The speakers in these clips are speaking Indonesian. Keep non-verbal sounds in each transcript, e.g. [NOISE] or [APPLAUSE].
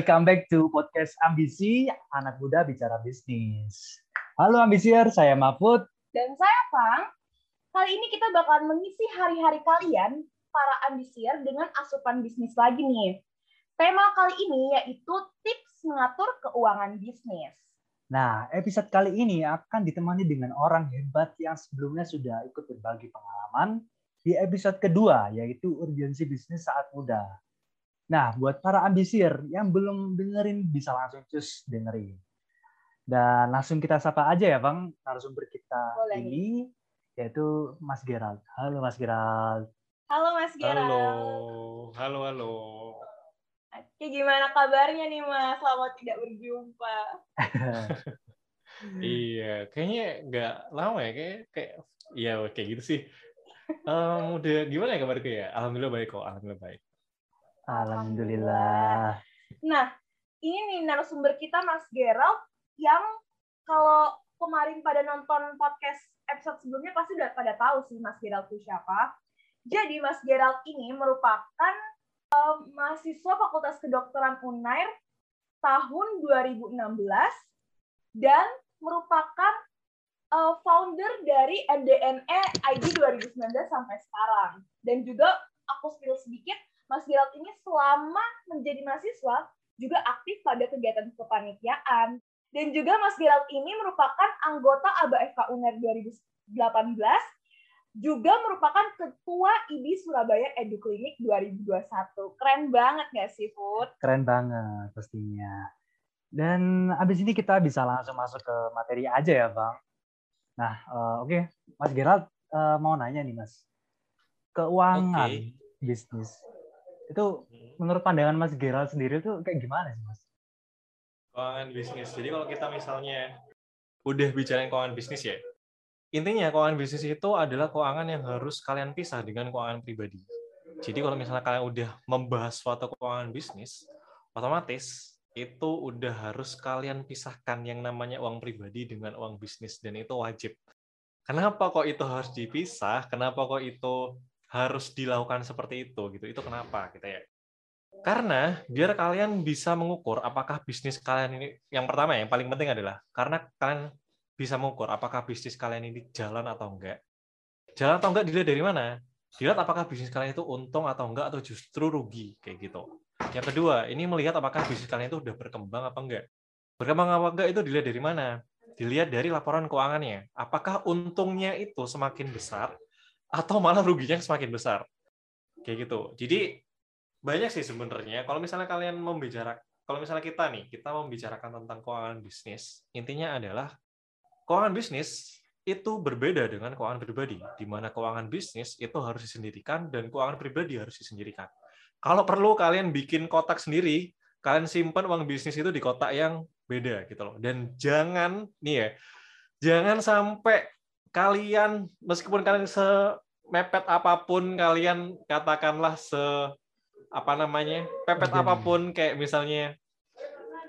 welcome back to podcast Ambisi, anak muda bicara bisnis. Halo Ambisier, saya Mahfud. Dan saya Pang. Kali ini kita bakalan mengisi hari-hari kalian, para ambisier, dengan asupan bisnis lagi nih. Tema kali ini yaitu tips mengatur keuangan bisnis. Nah, episode kali ini akan ditemani dengan orang hebat yang sebelumnya sudah ikut berbagi pengalaman di episode kedua, yaitu urgensi bisnis saat muda. Nah, buat para ambisir yang belum dengerin bisa langsung cus dengerin. Dan langsung kita sapa aja ya, Bang, narasumber kita Boleh. ini yaitu Mas Gerald. Halo Mas Gerald. Halo Mas Gerald. Halo, halo, halo. Oke, gimana kabarnya nih Mas? Lama tidak berjumpa. [LAUGHS] Iya, kayaknya nggak lama ya, kayak kayak iya kayak gitu sih. Em, udah gimana ya kabarku ya? Alhamdulillah baik kok, alhamdulillah baik. Alhamdulillah. Nah, ini nih narasumber kita Mas Gerald yang kalau kemarin pada nonton podcast episode sebelumnya pasti udah pada tahu sih Mas Gerald itu siapa. Jadi Mas Gerald ini merupakan eh, mahasiswa Fakultas Kedokteran Unair tahun 2016 dan merupakan eh, founder dari MDNE ID 2019 sampai sekarang. Dan juga aku spill sedikit, Mas Gerald ini selama menjadi mahasiswa juga aktif pada kegiatan kepanitiaan. Dan juga Mas Gerald ini merupakan anggota ABA FK UNER 2018, juga merupakan ketua IDI Surabaya Eduklinik 2021. Keren banget nggak sih, Put? Keren banget pastinya. Dan abis ini kita bisa langsung masuk ke materi aja ya, Bang. Nah, eh, oke, Mas Gerald eh, mau nanya nih, Mas. Keuangan Oke. bisnis itu menurut pandangan Mas Gerald sendiri tuh kayak gimana sih, Mas? Keuangan bisnis. Jadi kalau kita misalnya udah bicarain keuangan bisnis ya, intinya keuangan bisnis itu adalah keuangan yang harus kalian pisah dengan keuangan pribadi. Jadi kalau misalnya kalian udah membahas suatu keuangan bisnis, otomatis itu udah harus kalian pisahkan yang namanya uang pribadi dengan uang bisnis dan itu wajib. Kenapa kok itu harus dipisah? Kenapa kok itu harus dilakukan seperti itu gitu? Itu kenapa kita ya? Karena biar kalian bisa mengukur apakah bisnis kalian ini yang pertama yang paling penting adalah karena kalian bisa mengukur apakah bisnis kalian ini jalan atau enggak. Jalan atau enggak dilihat dari mana? Dilihat apakah bisnis kalian itu untung atau enggak atau justru rugi kayak gitu. Yang kedua, ini melihat apakah bisnis kalian itu udah berkembang apa enggak. Berkembang apa enggak itu dilihat dari mana? Dilihat dari laporan keuangannya. Apakah untungnya itu semakin besar atau malah ruginya semakin besar. Kayak gitu. Jadi banyak sih sebenarnya kalau misalnya kalian membicarakan kalau misalnya kita nih kita membicarakan tentang keuangan bisnis intinya adalah keuangan bisnis itu berbeda dengan keuangan pribadi di mana keuangan bisnis itu harus disendirikan dan keuangan pribadi harus disendirikan kalau perlu kalian bikin kotak sendiri kalian simpan uang bisnis itu di kotak yang beda gitu loh dan jangan nih ya jangan sampai kalian meskipun kalian semepet apa pun kalian katakanlah se apa namanya pepet apa pun kayak misalnya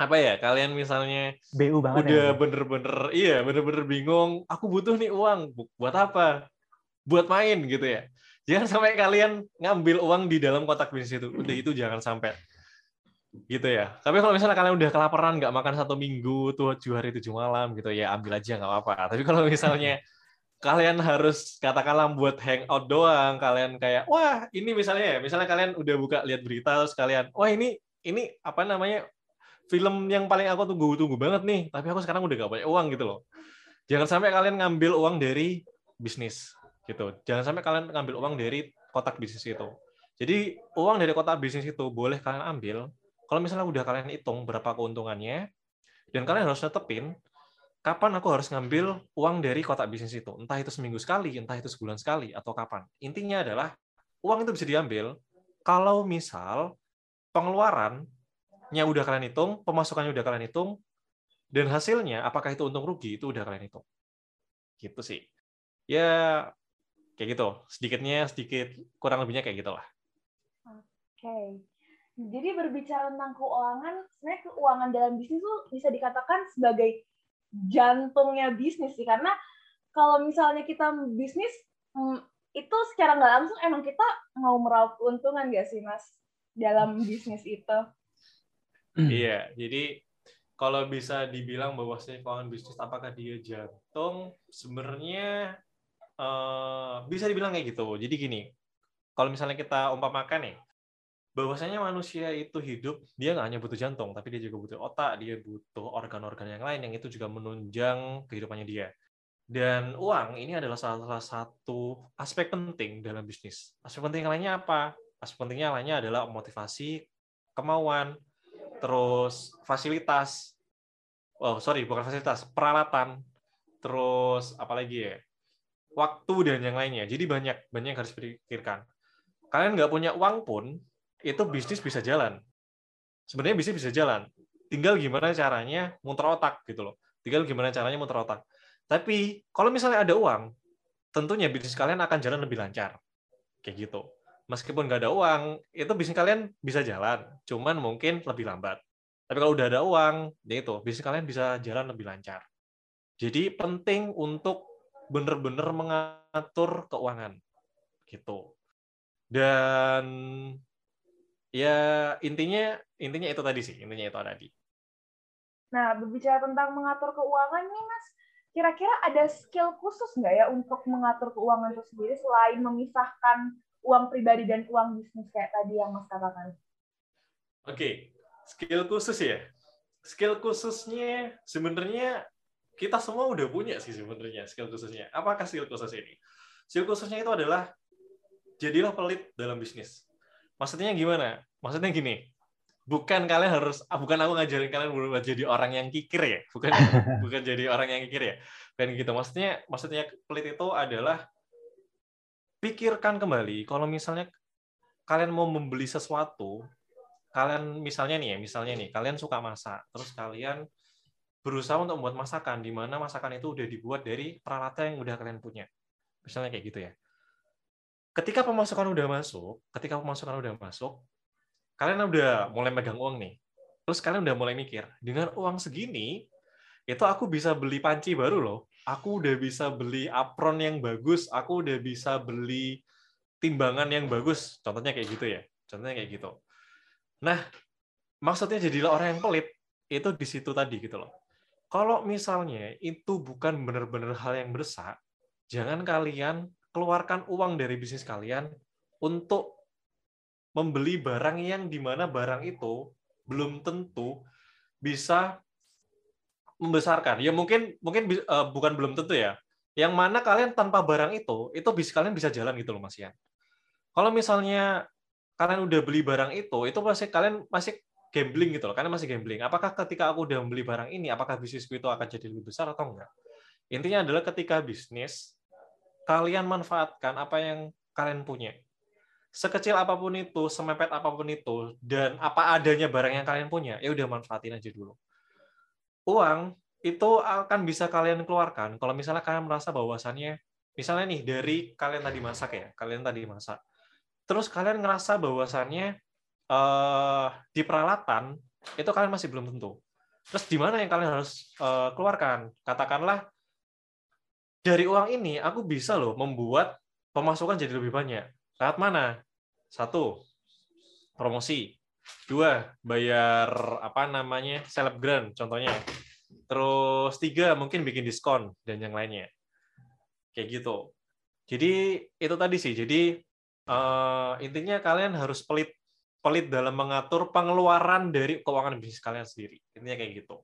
apa ya kalian misalnya BU banget udah ya. bener-bener iya bener-bener bingung aku butuh nih uang Bu- buat apa? Buat main gitu ya. Jangan sampai kalian ngambil uang di dalam kotak bisnis itu. Udah itu jangan sampai. Gitu ya. Tapi kalau misalnya kalian udah kelaparan nggak makan satu minggu tujuh hari tujuh malam gitu ya ambil aja nggak apa-apa. Tapi kalau misalnya kalian harus katakanlah buat hangout doang. Kalian kayak wah ini misalnya ya misalnya kalian udah buka lihat berita terus kalian wah ini ini apa namanya film yang paling aku tunggu-tunggu banget nih tapi aku sekarang udah gak banyak uang gitu loh. Jangan sampai kalian ngambil uang dari bisnis gitu. Jangan sampai kalian ngambil uang dari kotak bisnis itu. Jadi uang dari kotak bisnis itu boleh kalian ambil. Kalau misalnya udah kalian hitung berapa keuntungannya dan kalian harus netepin kapan aku harus ngambil uang dari kotak bisnis itu? Entah itu seminggu sekali entah itu sebulan sekali atau kapan? Intinya adalah uang itu bisa diambil kalau misal pengeluarannya udah kalian hitung pemasukannya udah kalian hitung dan hasilnya apakah itu untung rugi itu udah kalian hitung. Gitu sih. Ya kayak gitu. Sedikitnya sedikit kurang lebihnya kayak gitulah. Oke. Jadi berbicara tentang keuangan, sebenarnya keuangan dalam bisnis tuh bisa dikatakan sebagai jantungnya bisnis sih. Karena kalau misalnya kita bisnis, hmm, itu secara nggak langsung emang kita mau meraup keuntungan nggak sih, Mas? Dalam bisnis itu. iya, jadi kalau bisa dibilang bahwa keuangan bisnis apakah dia jantung, sebenarnya uh, bisa dibilang kayak gitu. Jadi gini, kalau misalnya kita umpamakan nih, bahwasanya manusia itu hidup, dia nggak hanya butuh jantung, tapi dia juga butuh otak, dia butuh organ-organ yang lain yang itu juga menunjang kehidupannya dia. Dan uang ini adalah salah satu aspek penting dalam bisnis. Aspek penting lainnya apa? Aspek pentingnya lainnya adalah motivasi, kemauan, terus fasilitas. Oh, sorry, bukan fasilitas, peralatan. Terus apa lagi ya? Waktu dan yang lainnya. Jadi banyak banyak yang harus dipikirkan. Kalian nggak punya uang pun, itu bisnis bisa jalan. Sebenarnya bisnis bisa jalan. Tinggal gimana caranya muter otak gitu loh. Tinggal gimana caranya muter otak tapi kalau misalnya ada uang, tentunya bisnis kalian akan jalan lebih lancar. Kayak gitu. Meskipun nggak ada uang, itu bisnis kalian bisa jalan. Cuman mungkin lebih lambat. Tapi kalau udah ada uang, ya itu, bisnis kalian bisa jalan lebih lancar. Jadi penting untuk benar-benar mengatur keuangan. Gitu. Dan ya intinya intinya itu tadi sih, intinya itu tadi. Nah, berbicara tentang mengatur keuangan nih, Mas, kira-kira ada skill khusus nggak ya untuk mengatur keuangan itu sendiri selain memisahkan uang pribadi dan uang bisnis kayak tadi yang Mas katakan? Oke, okay. skill khusus ya. Skill khususnya sebenarnya kita semua udah punya sih sebenarnya skill khususnya. Apakah skill khusus ini? Skill khususnya itu adalah jadilah pelit dalam bisnis. Maksudnya gimana? Maksudnya gini, bukan kalian harus ah, bukan aku ngajarin kalian berubah jadi orang yang kikir ya? Bukan [LAUGHS] bukan jadi orang yang kikir ya? Kan gitu. Maksudnya maksudnya pelit itu adalah pikirkan kembali kalau misalnya kalian mau membeli sesuatu kalian misalnya nih ya misalnya nih kalian suka masak terus kalian berusaha untuk membuat masakan di mana masakan itu udah dibuat dari peralatan yang udah kalian punya. Misalnya kayak gitu ya ketika pemasukan udah masuk ketika pemasukan udah masuk kalian udah mulai megang uang nih. Terus kalian udah mulai mikir, dengan uang segini, itu aku bisa beli panci baru loh. Aku udah bisa beli apron yang bagus, aku udah bisa beli timbangan yang bagus. Contohnya kayak gitu ya. Contohnya kayak gitu. Nah, maksudnya jadilah orang yang pelit, itu di situ tadi gitu loh. Kalau misalnya itu bukan benar-benar hal yang besar, jangan kalian keluarkan uang dari bisnis kalian untuk membeli barang yang di mana barang itu belum tentu bisa membesarkan. Ya mungkin mungkin uh, bukan belum tentu ya. Yang mana kalian tanpa barang itu, itu bisa kalian bisa jalan gitu loh Mas Ian. Kalau misalnya kalian udah beli barang itu, itu masih kalian masih gambling gitu loh. Kalian masih gambling. Apakah ketika aku udah membeli barang ini, apakah bisnisku itu akan jadi lebih besar atau enggak? Intinya adalah ketika bisnis, kalian manfaatkan apa yang kalian punya sekecil apa pun itu, semepet apa pun itu, dan apa adanya barang yang kalian punya, ya udah manfaatin aja dulu. Uang itu akan bisa kalian keluarkan kalau misalnya kalian merasa bahwasannya, misalnya nih dari kalian tadi masak ya, kalian tadi masak, terus kalian ngerasa bahwasannya uh, di peralatan itu kalian masih belum tentu. Terus di mana yang kalian harus uh, keluarkan? Katakanlah dari uang ini aku bisa loh membuat pemasukan jadi lebih banyak Lewat mana? Satu, promosi. Dua, bayar apa namanya selebgram contohnya. Terus tiga, mungkin bikin diskon dan yang lainnya. Kayak gitu. Jadi itu tadi sih. Jadi uh, intinya kalian harus pelit pelit dalam mengatur pengeluaran dari keuangan bisnis kalian sendiri. Intinya kayak gitu.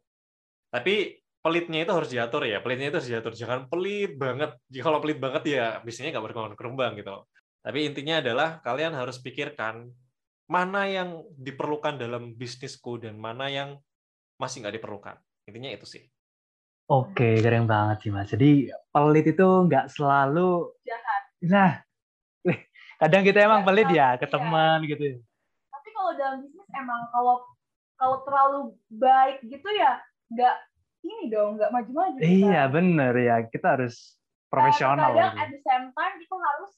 Tapi pelitnya itu harus diatur ya. Pelitnya itu harus diatur. Jangan pelit banget. Jika kalau pelit banget ya bisnisnya nggak berkembang gitu. Tapi intinya adalah kalian harus pikirkan mana yang diperlukan dalam bisnisku dan mana yang masih nggak diperlukan. Intinya itu sih. Oke, keren banget sih mas. Jadi pelit itu nggak selalu jahat. Nah, kadang kita emang pelit ya ke iya. teman gitu. Tapi kalau dalam bisnis emang kalau kalau terlalu baik gitu ya nggak ini dong, nggak maju-maju. Iya bener ya, kita harus profesional. Nah, kadang gitu. at the same time kita harus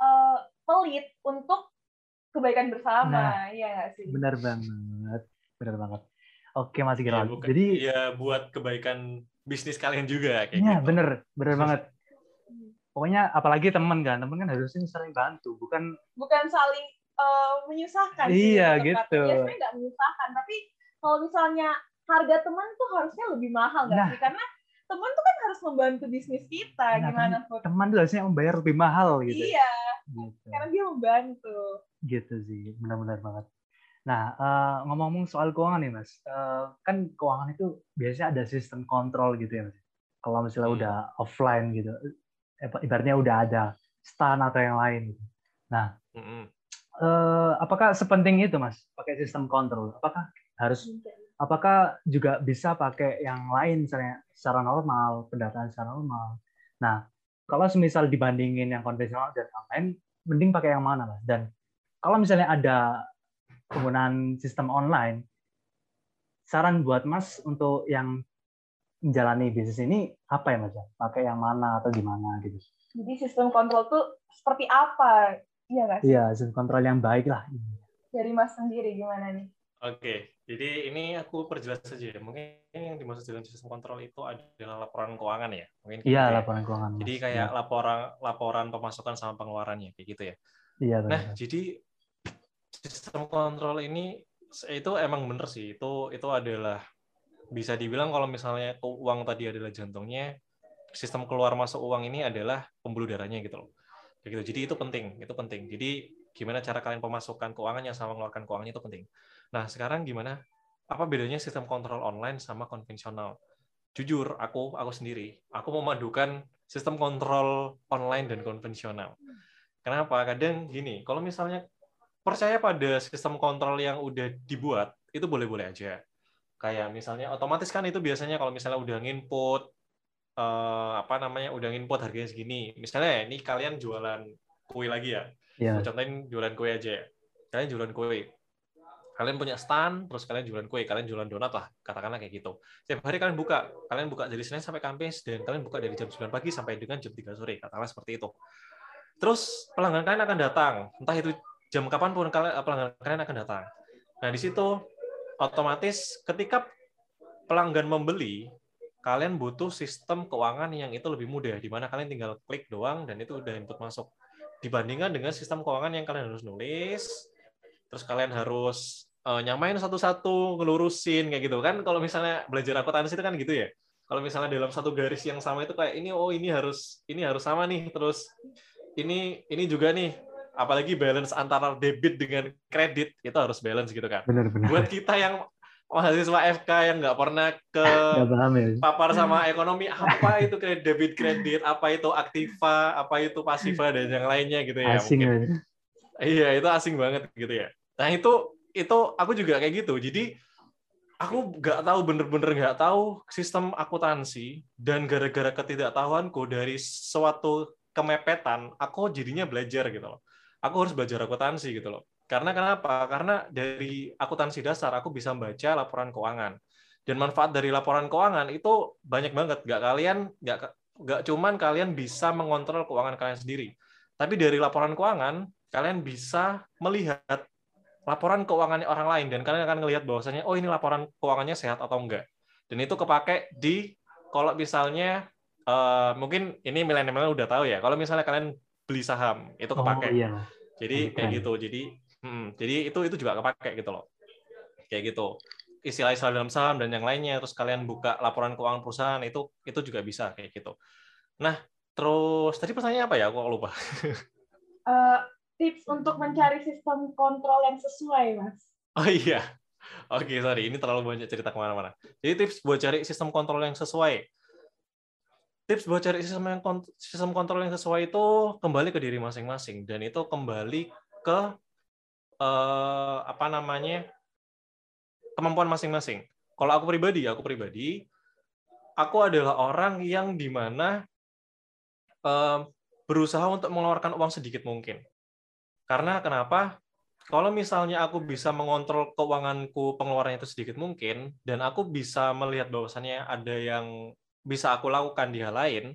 uh, pelit untuk kebaikan bersama, nah, ya sih? Benar banget, benar banget. Oke Mas Giral. Ya, Jadi ya buat kebaikan bisnis kalian juga kayak ya, gitu. bener, bener banget. Pokoknya apalagi teman kan, teman kan harusnya saling bantu, bukan bukan saling uh, menyusahkan. Iya sih, gitu. Biasanya nggak menyusahkan, tapi kalau misalnya harga teman tuh harusnya lebih mahal nggak Nah. sih? Karena teman tuh kan harus membantu bisnis kita. Nah, Gimana, Put? Teman tuh harusnya membayar lebih mahal gitu. Iya, Gitu. karena dia membantu. gitu sih benar-benar banget nah eh, ngomong-ngomong soal keuangan nih mas eh, kan keuangan itu biasanya ada sistem kontrol gitu ya mas kalau misalnya Hmm. udah offline gitu eh, ibaratnya udah ada stan atau yang lain gitu nah Mm-mm. eh, apakah sepenting itu mas pakai sistem kontrol apakah harus apakah juga bisa pakai yang lain misalnya secara normal pendataan secara normal nah kalau semisal dibandingin yang konvensional dan online mending pakai yang mana mas dan kalau misalnya ada penggunaan sistem online saran buat mas untuk yang menjalani bisnis ini apa ya mas pakai yang mana atau gimana gitu Jadi sistem kontrol tuh seperti apa? Iya sih? iya sistem kontrol yang baik lah Dari Mas sendiri gimana nih? Oke, jadi ini aku perjelas saja ya. Mungkin yang dimaksud dengan sistem kontrol itu adalah laporan keuangan ya. Mungkin iya ya. laporan keuangan Mas. Jadi kayak laporan laporan pemasukan sama pengeluarannya kayak gitu ya. iya Nah, benar. jadi sistem kontrol ini itu emang bener sih. Itu itu adalah bisa dibilang kalau misalnya uang tadi adalah jantungnya, sistem keluar masuk uang ini adalah pembuluh darahnya gitu loh. Kayak gitu. Jadi itu penting, itu penting. Jadi gimana cara kalian pemasukan keuangannya sama mengeluarkan keuangannya itu penting. Nah, sekarang gimana? Apa bedanya sistem kontrol online sama konvensional? Jujur, aku aku sendiri, aku memadukan sistem kontrol online dan konvensional. Kenapa? Kadang gini, kalau misalnya percaya pada sistem kontrol yang udah dibuat, itu boleh-boleh aja. Kayak misalnya otomatis kan itu biasanya kalau misalnya udah nginput eh, apa namanya udah nginput harganya segini. Misalnya ini kalian jualan kue lagi ya. Aku contohin jualan kue aja ya. Kalian jualan kue. Kalian punya stand, terus kalian jualan kue, kalian jualan donat lah, katakanlah kayak gitu. Setiap hari kalian buka, kalian buka dari Senin sampai Kamis, dan kalian buka dari jam 9 pagi sampai dengan jam 3 sore, katakanlah seperti itu. Terus pelanggan kalian akan datang, entah itu jam kapan pun kalian pelanggan kalian akan datang. Nah di situ otomatis ketika pelanggan membeli, kalian butuh sistem keuangan yang itu lebih mudah, di mana kalian tinggal klik doang dan itu udah input masuk. Dibandingkan dengan sistem keuangan yang kalian harus nulis, terus kalian harus eh, nyamain satu-satu, ngelurusin kayak gitu. Kan. Kalau misalnya belajar akuntansi itu kan gitu ya. Kalau misalnya dalam satu garis yang sama itu kayak ini oh ini harus ini harus sama nih, terus ini ini juga nih. Apalagi balance antara debit dengan kredit itu harus balance gitu kan. benar-benar Buat kita yang mahasiswa FK yang nggak pernah ke [LAUGHS] paham ya. papar sama ekonomi apa itu kredit debit kredit? Apa itu aktiva? Apa itu pasiva dan yang lainnya gitu ya asing mungkin. ya. Iya itu asing banget gitu ya nah itu itu aku juga kayak gitu. Jadi aku nggak tahu bener-bener nggak tahu sistem akuntansi dan gara-gara ketidaktahuanku dari suatu kemepetan aku jadinya belajar gitu loh. Aku harus belajar akuntansi gitu loh. Karena kenapa? Karena dari akuntansi dasar aku bisa membaca laporan keuangan. Dan manfaat dari laporan keuangan itu banyak banget. Nggak kalian nggak nggak cuman kalian bisa mengontrol keuangan kalian sendiri. Tapi dari laporan keuangan kalian bisa melihat laporan keuangan orang lain. Dan kalian akan melihat bahwasanya oh ini laporan keuangannya sehat atau enggak. Dan itu kepake di kalau misalnya eh, mungkin ini milenial udah tahu ya kalau misalnya kalian beli saham itu kepake. oh iya. Jadi Keren. kayak gitu. Jadi hmm, jadi itu itu juga kepake gitu loh. Kayak gitu. Istilah-istilah dalam saham dan yang lainnya terus kalian buka laporan keuangan perusahaan itu itu juga bisa kayak gitu. Nah terus tadi pertanyaannya apa ya? Aku lupa. [LAUGHS] Eh, tips untuk mencari sistem kontrol yang sesuai, Mas. Oh iya. Oke, sorry. Ini terlalu banyak cerita ke mana-mana. Jadi tips buat cari sistem kontrol yang sesuai. Tips buat cari sistem yang kont- sistem kontrol yang sesuai itu kembali ke diri masing-masing dan itu kembali ke eh, apa namanya kemampuan masing-masing. Kalau aku pribadi, aku pribadi, aku adalah orang yang di mana eh, berusaha untuk mengeluarkan uang sedikit mungkin. Karena kenapa? Kalau misalnya aku bisa mengontrol keuanganku pengeluarannya itu sedikit mungkin, dan aku bisa melihat bahwasannya ada yang bisa aku lakukan di hal lain,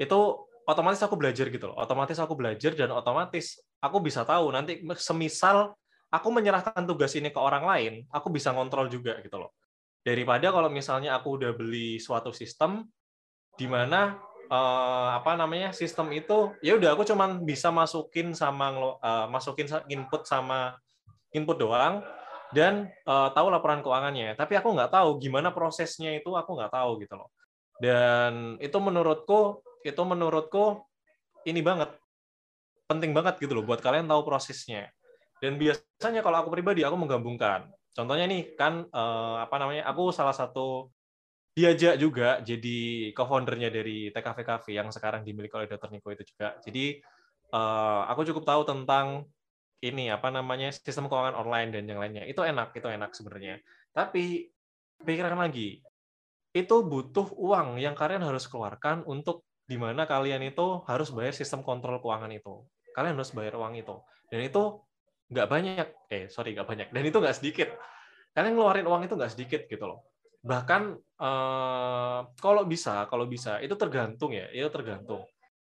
itu otomatis aku belajar gitu loh. Otomatis aku belajar dan otomatis aku bisa tahu nanti semisal aku menyerahkan tugas ini ke orang lain, aku bisa ngontrol juga gitu loh. Daripada kalau misalnya aku udah beli suatu sistem di mana eh, apa namanya sistem itu ya udah aku cuman bisa masukin sama eh, masukin input sama input doang dan uh, tahu laporan keuangannya. Tapi aku nggak tahu gimana prosesnya itu, aku nggak tahu gitu loh. Dan itu menurutku, itu menurutku ini banget, penting banget gitu loh buat kalian tahu prosesnya. Dan biasanya kalau aku pribadi, aku menggabungkan. Contohnya nih kan uh, apa namanya, aku salah satu diajak juga jadi co-foundernya dari TKV Cafe yang sekarang dimiliki oleh Dr. Niko itu juga. Jadi uh, aku cukup tahu tentang ini apa namanya sistem keuangan online dan yang lainnya. Itu enak itu enak sebenarnya. Tapi pikirkan lagi itu butuh uang yang kalian harus keluarkan untuk di mana kalian itu harus bayar sistem kontrol keuangan itu. Kalian harus bayar uang itu. Dan itu nggak banyak eh sorry nggak banyak. Dan itu nggak sedikit. Kalian ngeluarin uang itu nggak sedikit gitu loh bahkan eh, kalau bisa kalau bisa itu tergantung ya itu tergantung.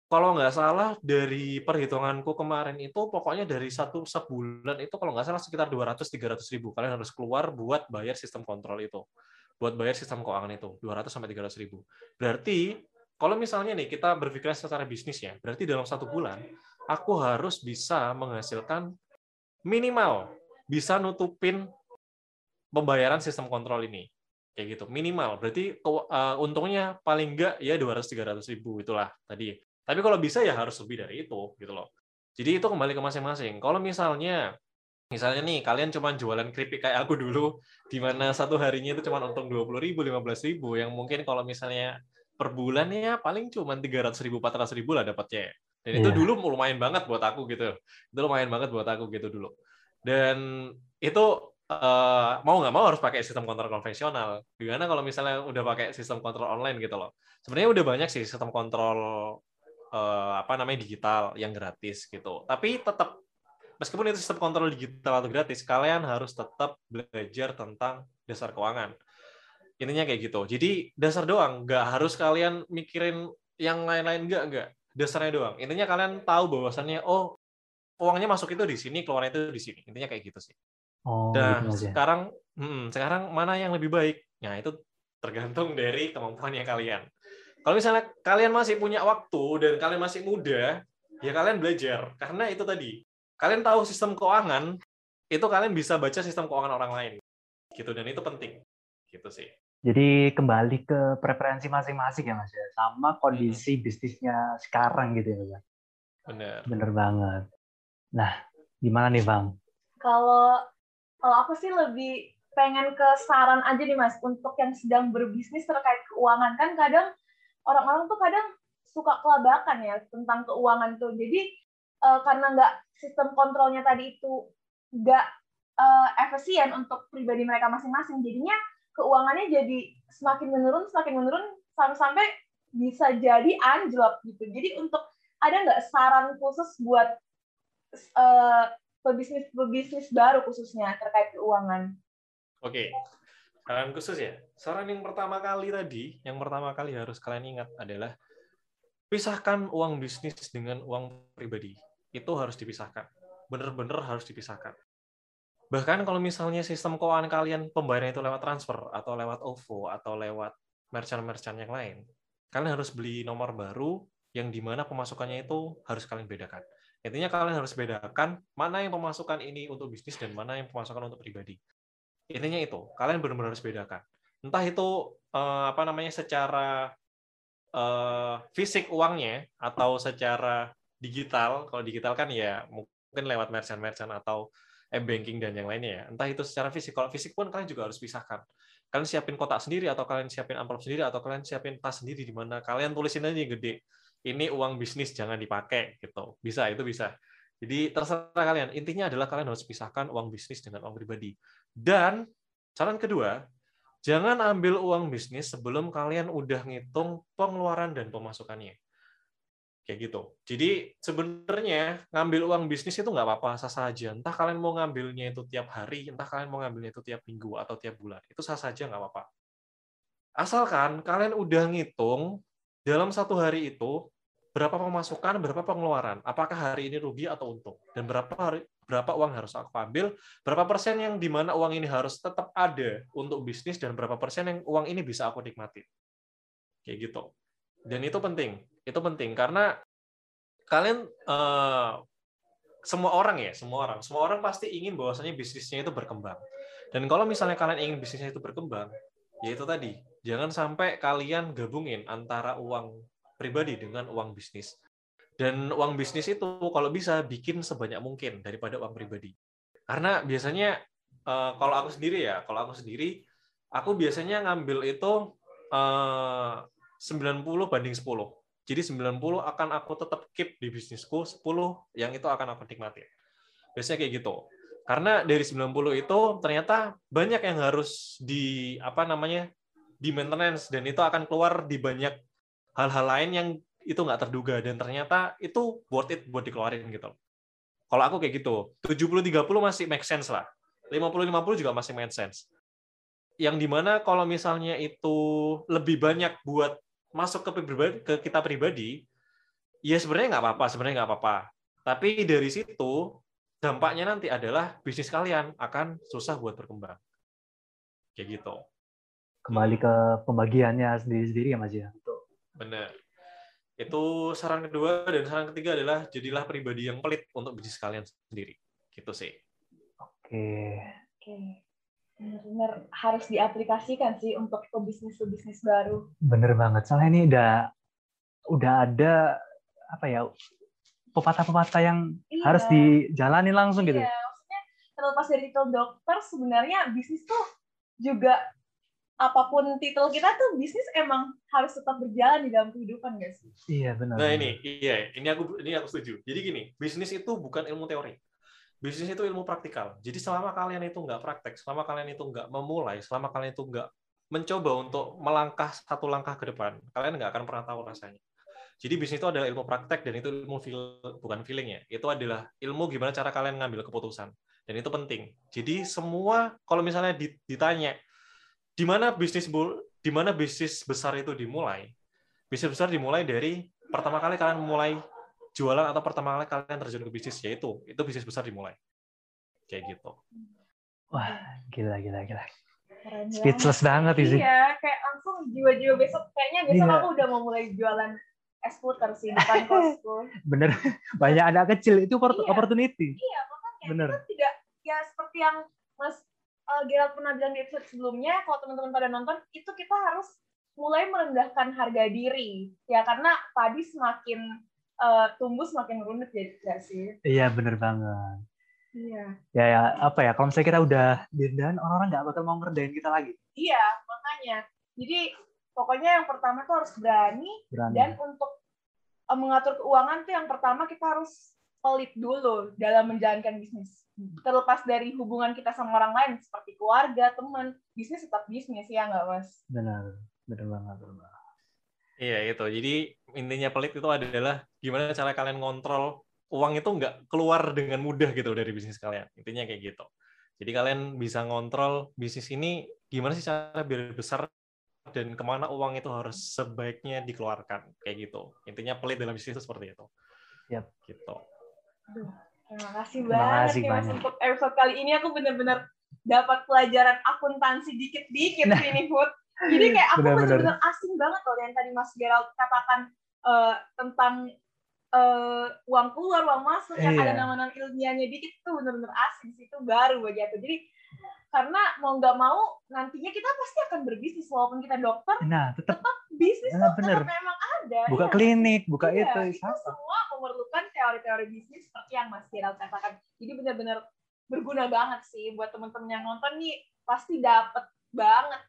Kalau nggak salah dari perhitunganku kemarin itu pokoknya dari satu sebulan itu kalau nggak salah sekitar 200-300 ribu. Kalian harus keluar buat bayar sistem kontrol itu. Buat bayar sistem keuangan itu 200 sampai 300 ribu. Berarti kalau misalnya nih kita berpikir secara bisnis ya berarti dalam satu bulan aku harus bisa menghasilkan minimal bisa nutupin pembayaran sistem kontrol ini kayak gitu minimal berarti uh, untungnya paling enggak ya 200 300 ribu itulah tadi tapi kalau bisa ya harus lebih dari itu gitu loh. Jadi itu kembali ke masing-masing. Kalau misalnya misalnya nih kalian cuma jualan keripik kayak aku dulu di mana satu harinya itu cuma untung 20 ribu, 15 ribu yang mungkin kalau misalnya per bulan ya paling cuma 300 ribu, 400 ribu lah dapatnya. Dan yeah. itu iya. dulu lumayan banget buat aku gitu. Itu lumayan banget buat aku gitu dulu. Dan itu uh, mau nggak mau harus pakai sistem kontrol konvensional. Gimana kalau misalnya udah pakai sistem kontrol online gitu loh. Sebenarnya udah banyak sih sistem kontrol uh, apa namanya digital yang gratis gitu. Tapi tetap meskipun itu sistem kontrol digital atau gratis, kalian harus tetap belajar tentang dasar keuangan. Intinya kayak gitu. Jadi dasar doang, nggak harus kalian mikirin yang lain-lain nggak nggak. Dasarnya doang. Intinya kalian tahu bahwasannya oh uangnya masuk itu di sini, keluarnya itu di sini. Intinya kayak gitu sih. Oh, nah, gitu sekarang hmm, sekarang mana yang lebih baik? Nah, itu tergantung dari kemampuannya kalian. Kalau misalnya kalian masih punya waktu dan kalian masih muda, ya kalian belajar. Karena itu tadi, kalian tahu sistem keuangan, itu kalian bisa baca sistem keuangan orang lain. Gitu dan itu penting. Gitu sih. Jadi kembali ke preferensi masing-masing ya Mas ya, sama kondisi hmm. bisnisnya sekarang gitu ya Mas. Bener. Bener banget. Nah, gimana nih Bang? Kalau kalau aku sih lebih pengen ke saran aja nih Mas untuk yang sedang berbisnis terkait keuangan kan kadang orang-orang tuh kadang suka kelabakan ya tentang keuangan tuh. Jadi uh, karena nggak sistem kontrolnya tadi itu nggak uh, efisien untuk pribadi mereka masing-masing, jadinya keuangannya jadi semakin menurun, semakin menurun sampai-sampai bisa jadi anjlok gitu. Jadi untuk ada nggak saran khusus buat uh, pebisnis pebisnis baru khususnya terkait keuangan? Oke, Saran khusus ya. Saran yang pertama kali tadi, yang pertama kali harus kalian ingat adalah pisahkan uang bisnis dengan uang pribadi. Itu harus dipisahkan. Bener-bener harus dipisahkan. Bahkan kalau misalnya sistem keuangan kalian pembayaran itu lewat transfer atau lewat OVO atau lewat merchant-merchant yang lain, kalian harus beli nomor baru yang di mana pemasukannya itu harus kalian bedakan. Intinya kalian harus bedakan mana yang pemasukan ini untuk bisnis dan mana yang pemasukan untuk pribadi. Intinya itu kalian benar-benar harus bedakan. Entah itu uh, apa namanya secara uh, fisik uangnya atau secara digital. Kalau digital kan ya mungkin lewat merchant-merchant atau e-banking dan yang lainnya ya. Entah itu secara fisik. Kalau fisik pun kalian juga harus pisahkan. Kalian siapin kotak sendiri atau kalian siapin amplop sendiri atau kalian siapin tas sendiri di mana. Kalian tulisin aja gede ini uang bisnis jangan dipakai gitu bisa itu bisa jadi terserah kalian. Intinya adalah kalian harus pisahkan uang bisnis dengan uang pribadi. Dan saran kedua, jangan ambil uang bisnis sebelum kalian udah ngitung pengeluaran dan pemasukannya. Kayak gitu. Jadi sebenarnya ngambil uang bisnis itu nggak apa-apa, sah saja. Entah kalian mau ngambilnya itu tiap hari, entah kalian mau ngambilnya itu tiap minggu atau tiap bulan. Itu sah saja nggak apa-apa. Asalkan kalian udah ngitung dalam satu hari itu berapa pemasukan, berapa pengeluaran, apakah hari ini rugi atau untung, dan berapa hari, berapa uang harus aku ambil, berapa persen yang di mana uang ini harus tetap ada untuk bisnis, dan berapa persen yang uang ini bisa aku nikmati. Kayak gitu. Dan itu penting, itu penting. Karena kalian uh, semua orang ya, semua orang, semua orang pasti ingin bahwasanya bisnisnya itu berkembang. Dan kalau misalnya kalian ingin bisnisnya itu berkembang, ya itu tadi, jangan sampai kalian gabungin antara uang pribadi dengan uang bisnis. Dan uang bisnis itu kalau bisa bikin sebanyak mungkin daripada uang pribadi. Karena biasanya eh, kalau aku sendiri ya, kalau aku sendiri, aku biasanya ngambil itu eh, 90 banding 10. Jadi 90 akan aku tetap keep di bisnisku, 10 yang itu akan aku nikmati. Biasanya kayak gitu. Karena dari 90 itu ternyata banyak yang harus di apa namanya di maintenance dan itu akan keluar di banyak hal-hal lain yang itu nggak terduga dan ternyata itu worth it buat dikeluarin gitu. Kalau aku kayak gitu, 70-30 masih make sense lah. 50-50 juga masih make sense. Yang di mana kalau misalnya itu lebih banyak buat masuk ke pribadi, ke kita pribadi, ya sebenarnya nggak apa-apa, sebenarnya nggak apa-apa. Tapi dari situ dampaknya nanti adalah bisnis kalian akan susah buat berkembang. Kayak gitu. Kembali ke pembagiannya sendiri-sendiri ya Mas ya. Benar. Itu saran kedua dan saran ketiga adalah jadilah pribadi yang pelit untuk bisnis kalian sendiri. Gitu sih. Oke. Oke. Benar-benar harus diaplikasikan sih untuk pebisnis-pebisnis baru. Bener banget. Soalnya ini udah udah ada apa ya pepatah-pepatah yang Iya. harus dijalani langsung gitu. Iya, maksudnya terlepas dari titel dokter, sebenarnya bisnis tuh juga apa pun titel kita tuh bisnis emang harus tetap berjalan di dalam kehidupan gak sih? Iya benar. Nah ini, iya, ini aku ini aku setuju. Jadi gini, bisnis itu bukan ilmu teori. Bisnis itu ilmu praktikal. Jadi selama kalian itu nggak praktek, selama kalian itu nggak memulai, selama kalian itu nggak mencoba untuk melangkah satu langkah ke depan, kalian nggak akan pernah tahu rasanya. Jadi bisnis itu adalah ilmu praktek dan itu ilmu feel, bukan feeling ya. Itu adalah ilmu gimana cara kalian ngambil keputusan. Dan itu penting. Jadi semua kalau misalnya ditanya di mana bisnis di mana bisnis besar itu dimulai? Bisnis besar dimulai dari pertama kali kalian mulai jualan atau pertama kali kalian terjun ke bisnis yaitu itu bisnis besar dimulai. Kayak gitu. Wah, gila gila gila. Keren Speechless banget sih. Iya, kayak langsung jiwa-jiwa besok kayaknya besok Iya. aku udah mau mulai jualan es puter sih depan kosku. [LAUGHS] Bener. Banyak anak kecil itu Iya. opportunity. Iya, makanya Bener. kita tidak ya seperti yang Mas uh, Gerald pernah bilang di episode sebelumnya, kalau teman-teman pada nonton, itu kita harus mulai merendahkan harga diri. Ya, karena tadi semakin uh, tumbuh semakin runut ya sih? Iya bener banget. Iya. Ya, ya apa ya kalau misalnya kita udah direndahin orang-orang nggak bakal mau ngerdain kita lagi. Iya, makanya. Jadi pokoknya yang pertama tuh harus berani Berani. dan untuk uh, mengatur keuangan tuh yang pertama kita harus pelit dulu dalam menjalankan bisnis. Terlepas dari hubungan kita sama orang lain seperti keluarga, teman, bisnis tetap bisnis ya nggak mas? Benar. Bener banget. bener banget. Iya itu. Jadi intinya pelit itu adalah gimana cara kalian ngontrol uang itu nggak keluar dengan mudah gitu dari bisnis kalian. Intinya kayak gitu. Jadi kalian bisa ngontrol bisnis ini gimana sih cara biar besar dan ke mana uang itu harus sebaiknya dikeluarkan kayak gitu. Intinya pelit dalam bisnis itu seperti itu. Yap. Gitu. Terima kasih Terima banget kasih ya mas banyak. untuk episode kali ini aku benar-benar dapat pelajaran akuntansi dikit-dikit Nah. nih Put. Jadi kayak aku Benar-benar. asing banget loh yang tadi Mas Gerald katakan eh, tentang eh, uang keluar, uang masuk, yang Iya. ada nama-nama ilmiahnya dikit itu benar-benar asing sih itu baru bagi aku. Jadi karena mau nggak mau nantinya kita pasti akan berbisnis walaupun kita dokter Nah, tetap bisnis Nah, tuh bener. tetap memang ada buka ya. klinik, buka Iya, itu, itu apa? semua memerlukan teori-teori bisnis seperti yang Mas Gerald katakan. Jadi benar-benar berguna banget sih buat teman-teman yang nonton nih pasti dapat banget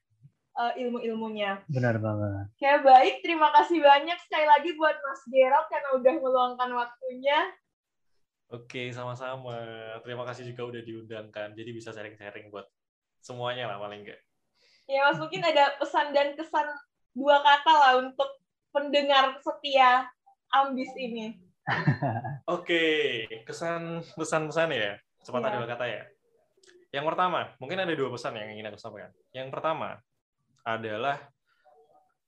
eh, ilmu-ilmunya. Benar banget. Ya baik, terima kasih banyak sekali lagi buat Mas Gerald karena udah meluangkan waktunya. Oke, sama-sama. Terima kasih juga udah diundangkan. Jadi bisa sharing-sharing buat semuanya lah paling enggak. Ya Mas mungkin ada pesan dan kesan dua kata lah untuk pendengar setia Ambis ini. [LAUGHS] Oke, kesan pesan-pesan ya. Cepat Iya. ada dua kata ya. Yang pertama, mungkin ada dua pesan yang ingin aku sampaikan. Yang pertama adalah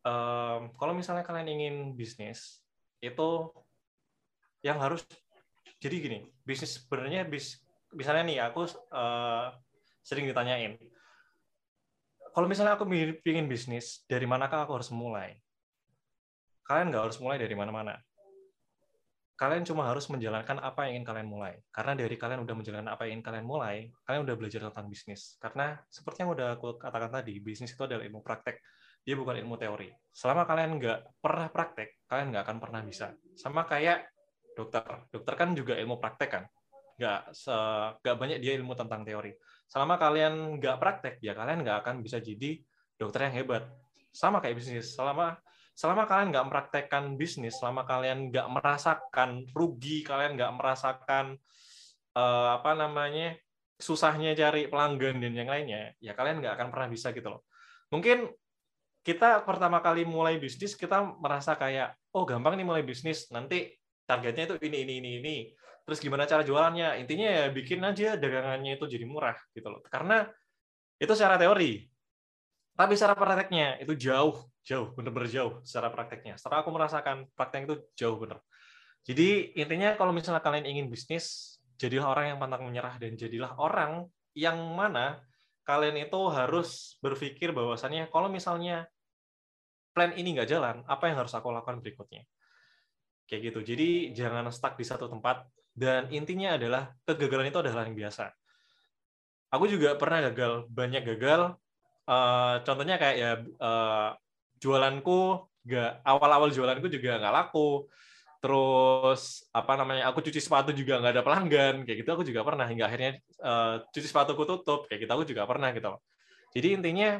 em, kalau misalnya kalian ingin bisnis itu yang harus jadi gini, bisnis sebenarnya bis misalnya nih aku eh, sering ditanyain kalau misalnya aku ingin bisnis dari manakah aku harus mulai kalian nggak harus mulai dari mana-mana kalian cuma harus menjalankan apa yang ingin kalian mulai. Karena dari kalian udah menjalankan apa yang ingin kalian mulai, kalian udah belajar tentang bisnis. Karena seperti yang udah aku katakan tadi, bisnis itu adalah ilmu praktek, dia bukan ilmu teori. Selama kalian nggak pernah praktek, kalian nggak akan pernah bisa. Sama kayak dokter. Dokter kan juga ilmu praktek kan, nggak nggak banyak dia ilmu tentang teori. Selama kalian nggak praktek, ya kalian nggak akan bisa jadi dokter yang hebat. Sama kayak bisnis. Selama selama kalian nggak mempraktekkan bisnis, selama kalian nggak merasakan rugi, kalian nggak merasakan uh, apa namanya susahnya cari pelanggan dan yang lainnya, ya kalian nggak akan pernah bisa gitu loh. Mungkin kita pertama kali mulai bisnis kita merasa kayak oh gampang nih mulai bisnis, nanti targetnya itu ini ini ini ini. Terus gimana cara jualannya? Intinya ya bikin aja dagangannya itu jadi murah gitu loh. Karena itu secara teori. Tapi secara prakteknya itu jauh jauh bener-bener jauh secara prakteknya setelah aku merasakan praktek itu jauh bener jadi intinya kalau misalnya kalian ingin bisnis jadilah orang yang pantang menyerah dan jadilah orang yang mana kalian itu harus berpikir bahwasannya kalau misalnya plan ini nggak jalan apa yang harus aku lakukan berikutnya kayak gitu. Jadi jangan stuck di satu tempat. Dan intinya adalah kegagalan itu adalah yang biasa. Aku juga pernah gagal banyak gagal. Uh, contohnya kayak ya uh, jualanku nggak awal-awal jualanku juga nggak laku. Terus apa namanya aku cuci sepatu juga nggak ada pelanggan kayak gitu aku juga pernah. Hingga akhirnya uh, cuci sepatuku tutup kayak gitu aku juga pernah gitu. Jadi intinya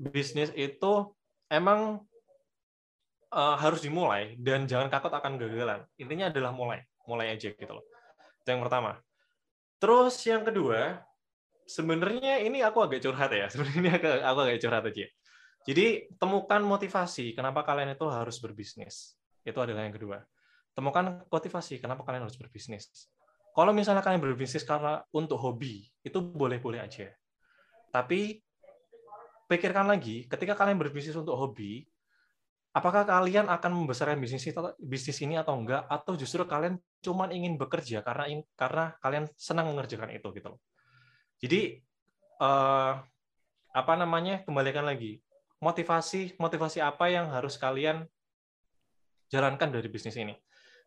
bisnis itu emang uh, harus dimulai dan jangan takut akan gagalan intinya adalah mulai mulai aja gitu loh itu yang pertama terus yang kedua sebenarnya ini aku agak curhat ya [LAUGHS] sebenarnya ini aku, aku agak curhat aja jadi temukan motivasi kenapa kalian itu harus berbisnis. Itu adalah yang kedua. Temukan motivasi kenapa kalian harus berbisnis. Kalau misalnya kalian berbisnis karena untuk hobi, itu boleh-boleh aja. Tapi pikirkan lagi, ketika kalian berbisnis untuk hobi, apakah kalian akan membesarkan bisnis bisnis ini atau enggak atau justru kalian cuma ingin bekerja karena karena kalian senang mengerjakan itu gitu loh. Jadi uh, apa namanya? kembalikan lagi motivasi motivasi apa yang harus kalian jalankan dari bisnis ini.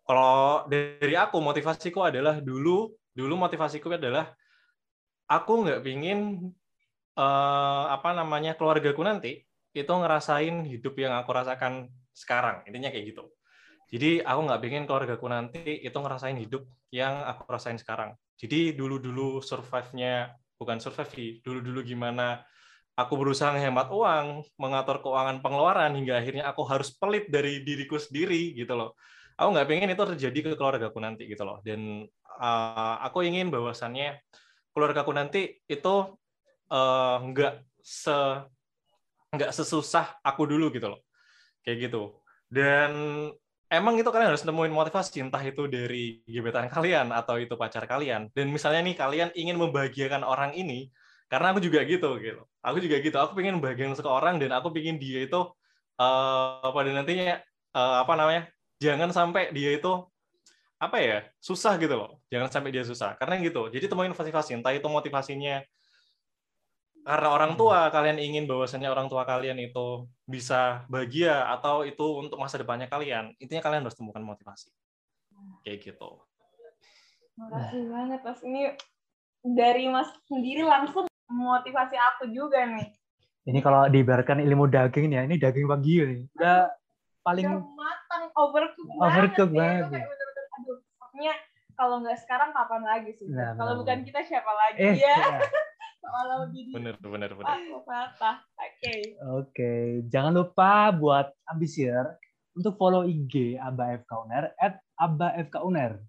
Kalau dari aku motivasiku adalah dulu dulu motivasiku adalah aku nggak pingin uh, apa namanya keluargaku nanti itu ngerasain hidup yang aku rasakan sekarang intinya kayak gitu. Jadi aku nggak pingin keluargaku nanti itu ngerasain hidup yang aku rasain sekarang. Jadi dulu-dulu survive-nya bukan survive sih, dulu-dulu gimana aku berusaha menghemat uang, mengatur keuangan pengeluaran hingga akhirnya aku harus pelit dari diriku sendiri gitu loh. Aku nggak pengen itu terjadi ke keluargaku nanti gitu loh. Dan uh, aku ingin bahwasannya keluargaku nanti itu uh, nggak se nggak sesusah aku dulu gitu loh. Kayak gitu. Dan emang itu kalian harus nemuin motivasi entah itu dari gebetan kalian atau itu pacar kalian. Dan misalnya nih kalian ingin membahagiakan orang ini, karena aku juga gitu gitu aku juga gitu aku pengen bagian seseorang dan aku pengen dia itu uh, pada nantinya uh, apa namanya jangan sampai dia itu apa ya susah gitu loh jangan sampai dia susah karena gitu jadi temuin motivasi entah itu motivasinya karena orang tua hmm. kalian ingin bahwasanya orang tua kalian itu bisa bahagia atau itu untuk masa depannya kalian intinya kalian harus temukan motivasi kayak gitu Makasih banget mas ini dari mas sendiri langsung motivasi aku juga nih. Ini kalau diibaratkan ilmu daging ya, ini daging wagyu nih. Udah paling Udah matang, overcook overcook banget. banget. Ya. aduh, pokoknya kalau nggak sekarang kapan lagi sih? Nah, kalau nah, bukan kita siapa lagi eh, ya? ya. Kalau begini. Bener, bener, bener. Aku patah. Oke. Oke, jangan lupa buat ambisier untuk follow IG Aba FK Uner at Aba FK Uner.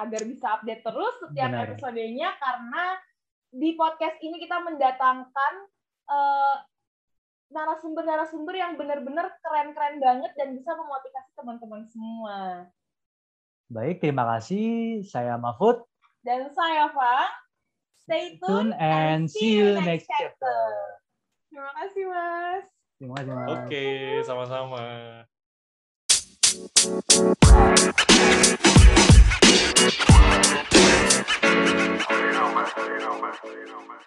Agar bisa update terus setiap Benar. episodenya karena di podcast ini kita mendatangkan uh, narasumber-narasumber yang benar-benar keren-keren banget dan bisa memotivasi teman-teman semua. Baik, terima kasih. Saya Mahfud. Dan saya Fa. Stay Tune tuned and see you next chapter. chapter. Terima kasih, Mas. Terima kasih, Mas. Oke, sama-sama. You know, man. You know, man. You know, man.